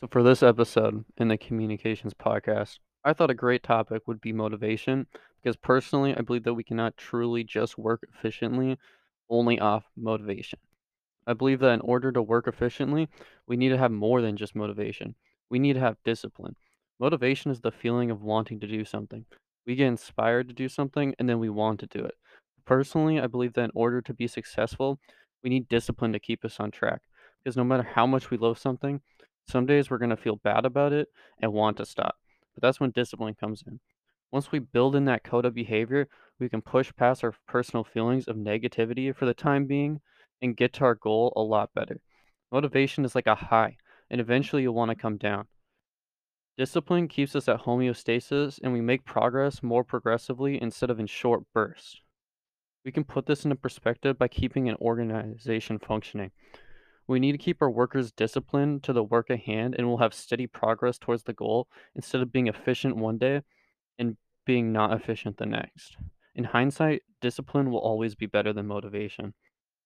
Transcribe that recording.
So, for this episode in the communications podcast, I thought a great topic would be motivation because personally, I believe that we cannot truly just work efficiently only off motivation. I believe that in order to work efficiently, we need to have more than just motivation. We need to have discipline. Motivation is the feeling of wanting to do something. We get inspired to do something and then we want to do it. Personally, I believe that in order to be successful, we need discipline to keep us on track. Because no matter how much we love something, some days we're going to feel bad about it and want to stop. But that's when discipline comes in. Once we build in that code of behavior, we can push past our personal feelings of negativity for the time being and get to our goal a lot better. Motivation is like a high, and eventually you'll want to come down. Discipline keeps us at homeostasis, and we make progress more progressively instead of in short bursts. We can put this into perspective by keeping an organization functioning. We need to keep our workers disciplined to the work at hand, and we'll have steady progress towards the goal instead of being efficient one day and being not efficient the next. In hindsight, discipline will always be better than motivation.